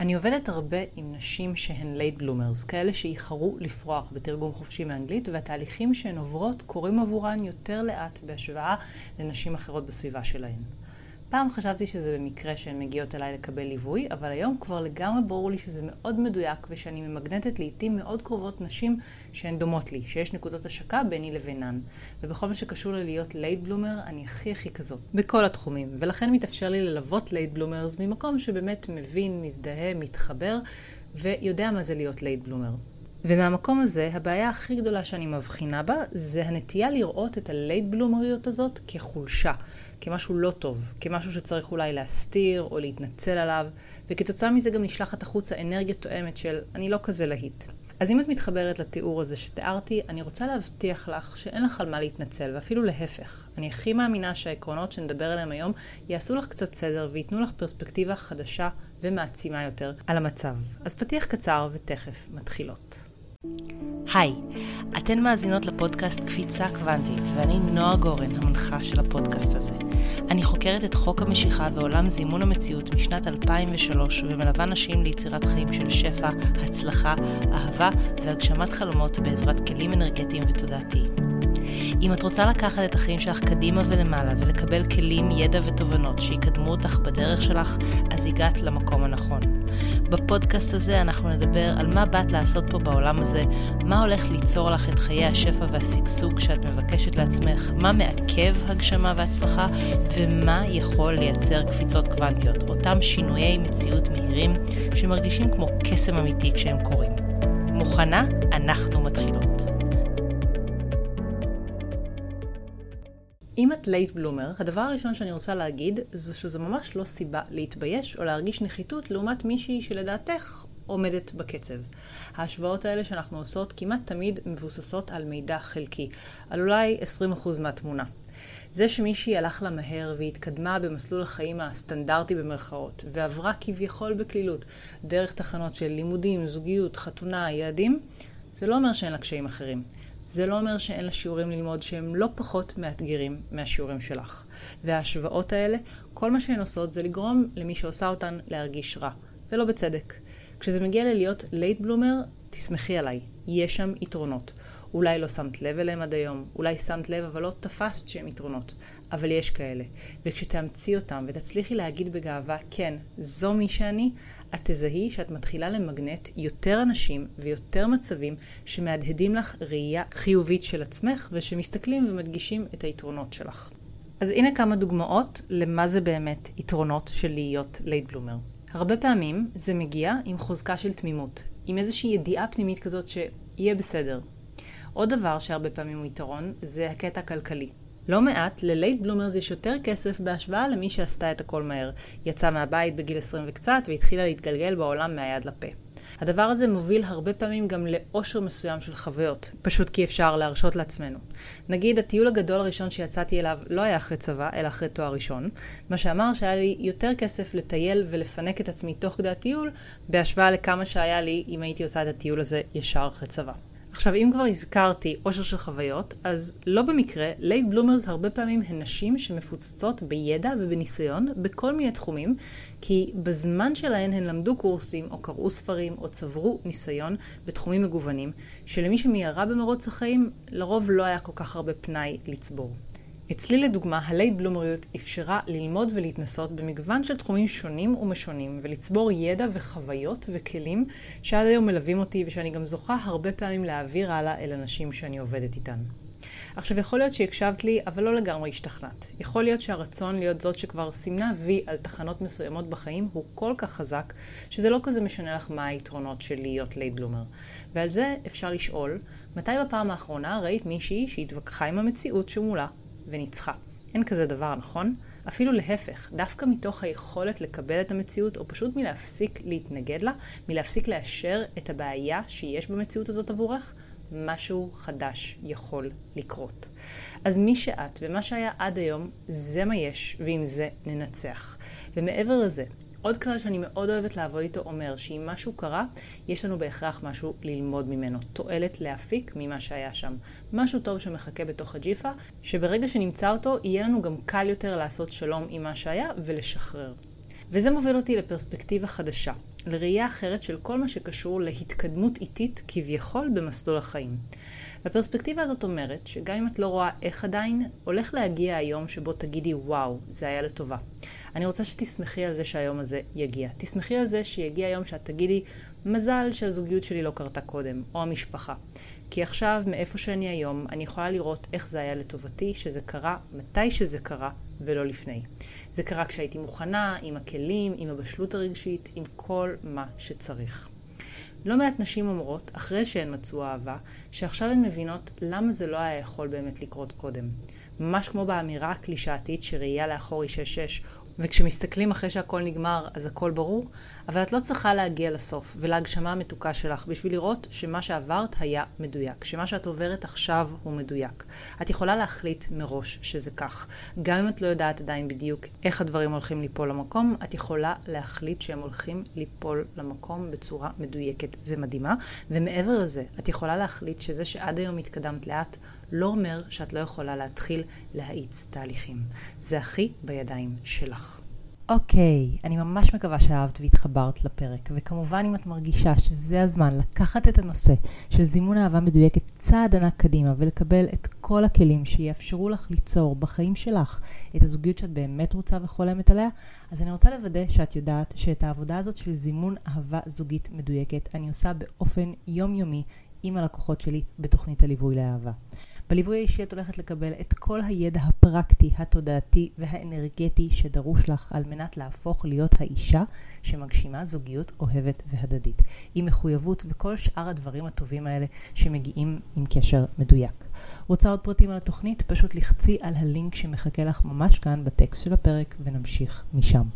אני עובדת הרבה עם נשים שהן late bloomers, כאלה שאיחרו לפרוח בתרגום חופשי מאנגלית, והתהליכים שהן עוברות קורים עבורן יותר לאט בהשוואה לנשים אחרות בסביבה שלהן. פעם חשבתי שזה במקרה שהן מגיעות אליי לקבל ליווי, אבל היום כבר לגמרי ברור לי שזה מאוד מדויק ושאני ממגנטת לעיתים מאוד קרובות נשים שהן דומות לי, שיש נקודות השקה ביני לבינן. ובכל מה שקשור ללהיות late bloomer, אני הכי הכי כזאת. בכל התחומים. ולכן מתאפשר לי ללוות late bloomers ממקום שבאמת מבין, מזדהה, מתחבר, ויודע מה זה להיות late bloomer. ומהמקום הזה, הבעיה הכי גדולה שאני מבחינה בה, זה הנטייה לראות את ה late bloomer יות הזאת כחולשה, כמשהו לא טוב, כמשהו שצריך אולי להסתיר או להתנצל עליו, וכתוצאה מזה גם נשלחת החוצה אנרגיה תואמת של אני לא כזה להיט. אז אם את מתחברת לתיאור הזה שתיארתי, אני רוצה להבטיח לך שאין לך על מה להתנצל, ואפילו להפך. אני הכי מאמינה שהעקרונות שנדבר עליהם היום יעשו לך קצת סדר וייתנו לך פרספקטיבה חדשה ומעצימה יותר על המצב. אז פתיח קצר ותכף מתחילות. היי, אתן מאזינות לפודקאסט קפיצה קוונטית, ואני נועה גורן, המנחה של הפודקאסט הזה. אני חוקרת את חוק המשיכה ועולם זימון המציאות משנת 2003, ומלווה נשים ליצירת חיים של שפע, הצלחה, אהבה והגשמת חלומות בעזרת כלים אנרגטיים ותודעתיים. אם את רוצה לקחת את החיים שלך קדימה ולמעלה ולקבל כלים, ידע ותובנות שיקדמו אותך בדרך שלך, אז הגעת למקום הנכון. בפודקאסט הזה אנחנו נדבר על מה באת לעשות פה בעולם הזה, מה הולך ליצור לך את חיי השפע והשגשוג שאת מבקשת לעצמך, מה מעכב הגשמה והצלחה, ומה יכול לייצר קפיצות קוונטיות, אותם שינויי מציאות מהירים שמרגישים כמו קסם אמיתי כשהם קורים. מוכנה? אנחנו מתחילות. אם את late bloomer, הדבר הראשון שאני רוצה להגיד, זה שזו ממש לא סיבה להתבייש או להרגיש נחיתות לעומת מישהי שלדעתך עומדת בקצב. ההשוואות האלה שאנחנו עושות כמעט תמיד מבוססות על מידע חלקי, על אולי 20% מהתמונה. זה שמישהי הלך לה מהר והתקדמה במסלול החיים הסטנדרטי במרכאות, ועברה כביכול בקלילות דרך תחנות של לימודים, זוגיות, חתונה, ילדים, זה לא אומר שאין לה קשיים אחרים. זה לא אומר שאין לה שיעורים ללמוד שהם לא פחות מאתגרים מהשיעורים שלך. וההשוואות האלה, כל מה שהן עושות זה לגרום למי שעושה אותן להרגיש רע, ולא בצדק. כשזה מגיע ללהיות late bloomer, תסמכי עליי, יש שם יתרונות. אולי לא שמת לב אליהם עד היום, אולי שמת לב אבל לא תפסת שהם יתרונות, אבל יש כאלה. וכשתאמצי אותם ותצליחי להגיד בגאווה, כן, זו מי שאני, את תזהי שאת מתחילה למגנט יותר אנשים ויותר מצבים שמהדהדים לך ראייה חיובית של עצמך ושמסתכלים ומדגישים את היתרונות שלך. אז הנה כמה דוגמאות למה זה באמת יתרונות של להיות late bloomer. הרבה פעמים זה מגיע עם חוזקה של תמימות, עם איזושהי ידיעה פנימית כזאת שיהיה בסדר. עוד דבר שהרבה פעמים הוא יתרון, זה הקטע הכלכלי. לא מעט, ל late bloomers יש יותר כסף בהשוואה למי שעשתה את הכל מהר. יצאה מהבית בגיל 20 וקצת והתחילה להתגלגל בעולם מהיד לפה. הדבר הזה מוביל הרבה פעמים גם לאושר מסוים של חוויות, פשוט כי אפשר להרשות לעצמנו. נגיד, הטיול הגדול הראשון שיצאתי אליו לא היה אחרי צבא, אלא אחרי תואר ראשון, מה שאמר שהיה לי יותר כסף לטייל ולפנק את עצמי תוך כדי הטיול, בהשוואה לכמה שהיה לי אם הייתי עושה את הטיול הזה ישר אחרי צבא. עכשיו, אם כבר הזכרתי אושר של חוויות, אז לא במקרה, late bloomers הרבה פעמים הן נשים שמפוצצות בידע ובניסיון בכל מיני תחומים, כי בזמן שלהן הן למדו קורסים, או קראו ספרים, או צברו ניסיון בתחומים מגוונים, שלמי שמיהרה במרוץ החיים, לרוב לא היה כל כך הרבה פנאי לצבור. אצלי לדוגמה, הלייט בלומריות אפשרה ללמוד ולהתנסות במגוון של תחומים שונים ומשונים, ולצבור ידע וחוויות וכלים שעד היום מלווים אותי ושאני גם זוכה הרבה פעמים להעביר הלאה אל אנשים שאני עובדת איתן. עכשיו, יכול להיות שהקשבת לי, אבל לא לגמרי השתכנעת. יכול להיות שהרצון להיות זאת שכבר סימנה וי על תחנות מסוימות בחיים הוא כל כך חזק, שזה לא כזה משנה לך מה היתרונות של להיות late bloomer. ועל זה אפשר לשאול, מתי בפעם האחרונה ראית מישהי שהתווכחה עם המציאות שמולה וניצחה. אין כזה דבר, נכון? אפילו להפך, דווקא מתוך היכולת לקבל את המציאות, או פשוט מלהפסיק להתנגד לה, מלהפסיק לאשר את הבעיה שיש במציאות הזאת עבורך, משהו חדש יכול לקרות. אז מי שאת ומה שהיה עד היום, זה מה יש, ועם זה ננצח. ומעבר לזה, עוד כלל שאני מאוד אוהבת לעבוד איתו אומר שאם משהו קרה, יש לנו בהכרח משהו ללמוד ממנו. תועלת להפיק ממה שהיה שם. משהו טוב שמחכה בתוך הג'יפה, שברגע שנמצא אותו, יהיה לנו גם קל יותר לעשות שלום עם מה שהיה ולשחרר. וזה מוביל אותי לפרספקטיבה חדשה, לראייה אחרת של כל מה שקשור להתקדמות איטית כביכול במסלול החיים. והפרספקטיבה הזאת אומרת שגם אם את לא רואה איך עדיין, הולך להגיע היום שבו תגידי וואו, זה היה לטובה. אני רוצה שתשמחי על זה שהיום הזה יגיע. תשמחי על זה שיגיע היום שאת תגידי, מזל שהזוגיות שלי לא קרתה קודם, או המשפחה. כי עכשיו, מאיפה שאני היום, אני יכולה לראות איך זה היה לטובתי, שזה קרה מתי שזה קרה, ולא לפני. זה קרה כשהייתי מוכנה, עם הכלים, עם הבשלות הרגשית, עם כל מה שצריך. לא מעט נשים אומרות, אחרי שהן מצאו אהבה, שעכשיו הן מבינות למה זה לא היה יכול באמת לקרות קודם. ממש כמו באמירה הקלישאתית שראייה לאחור היא 6-6, וכשמסתכלים אחרי שהכל נגמר, אז הכל ברור, אבל את לא צריכה להגיע לסוף ולהגשמה המתוקה שלך בשביל לראות שמה שעברת היה מדויק, שמה שאת עוברת עכשיו הוא מדויק. את יכולה להחליט מראש שזה כך. גם אם את לא יודעת עדיין בדיוק איך הדברים הולכים ליפול למקום, את יכולה להחליט שהם הולכים ליפול למקום בצורה מדויקת ומדהימה, ומעבר לזה, את יכולה להחליט שזה שעד היום התקדמת לאט, לא אומר שאת לא יכולה להתחיל להאיץ תהליכים. זה הכי בידיים שלך. אוקיי, okay, אני ממש מקווה שאהבת והתחברת לפרק, וכמובן אם את מרגישה שזה הזמן לקחת את הנושא של זימון אהבה מדויקת צעד ענק קדימה ולקבל את כל הכלים שיאפשרו לך ליצור בחיים שלך את הזוגיות שאת באמת רוצה וחולמת עליה, אז אני רוצה לוודא שאת יודעת שאת העבודה הזאת של זימון אהבה זוגית מדויקת אני עושה באופן יומיומי עם הלקוחות שלי בתוכנית הליווי לאהבה. בליווי האישי את הולכת לקבל את כל הידע הפרקטי, התודעתי והאנרגטי שדרוש לך על מנת להפוך להיות האישה שמגשימה זוגיות אוהבת והדדית, עם מחויבות וכל שאר הדברים הטובים האלה שמגיעים עם קשר מדויק. רוצה עוד פרטים על התוכנית? פשוט לחצי על הלינק שמחכה לך ממש כאן בטקסט של הפרק ונמשיך משם.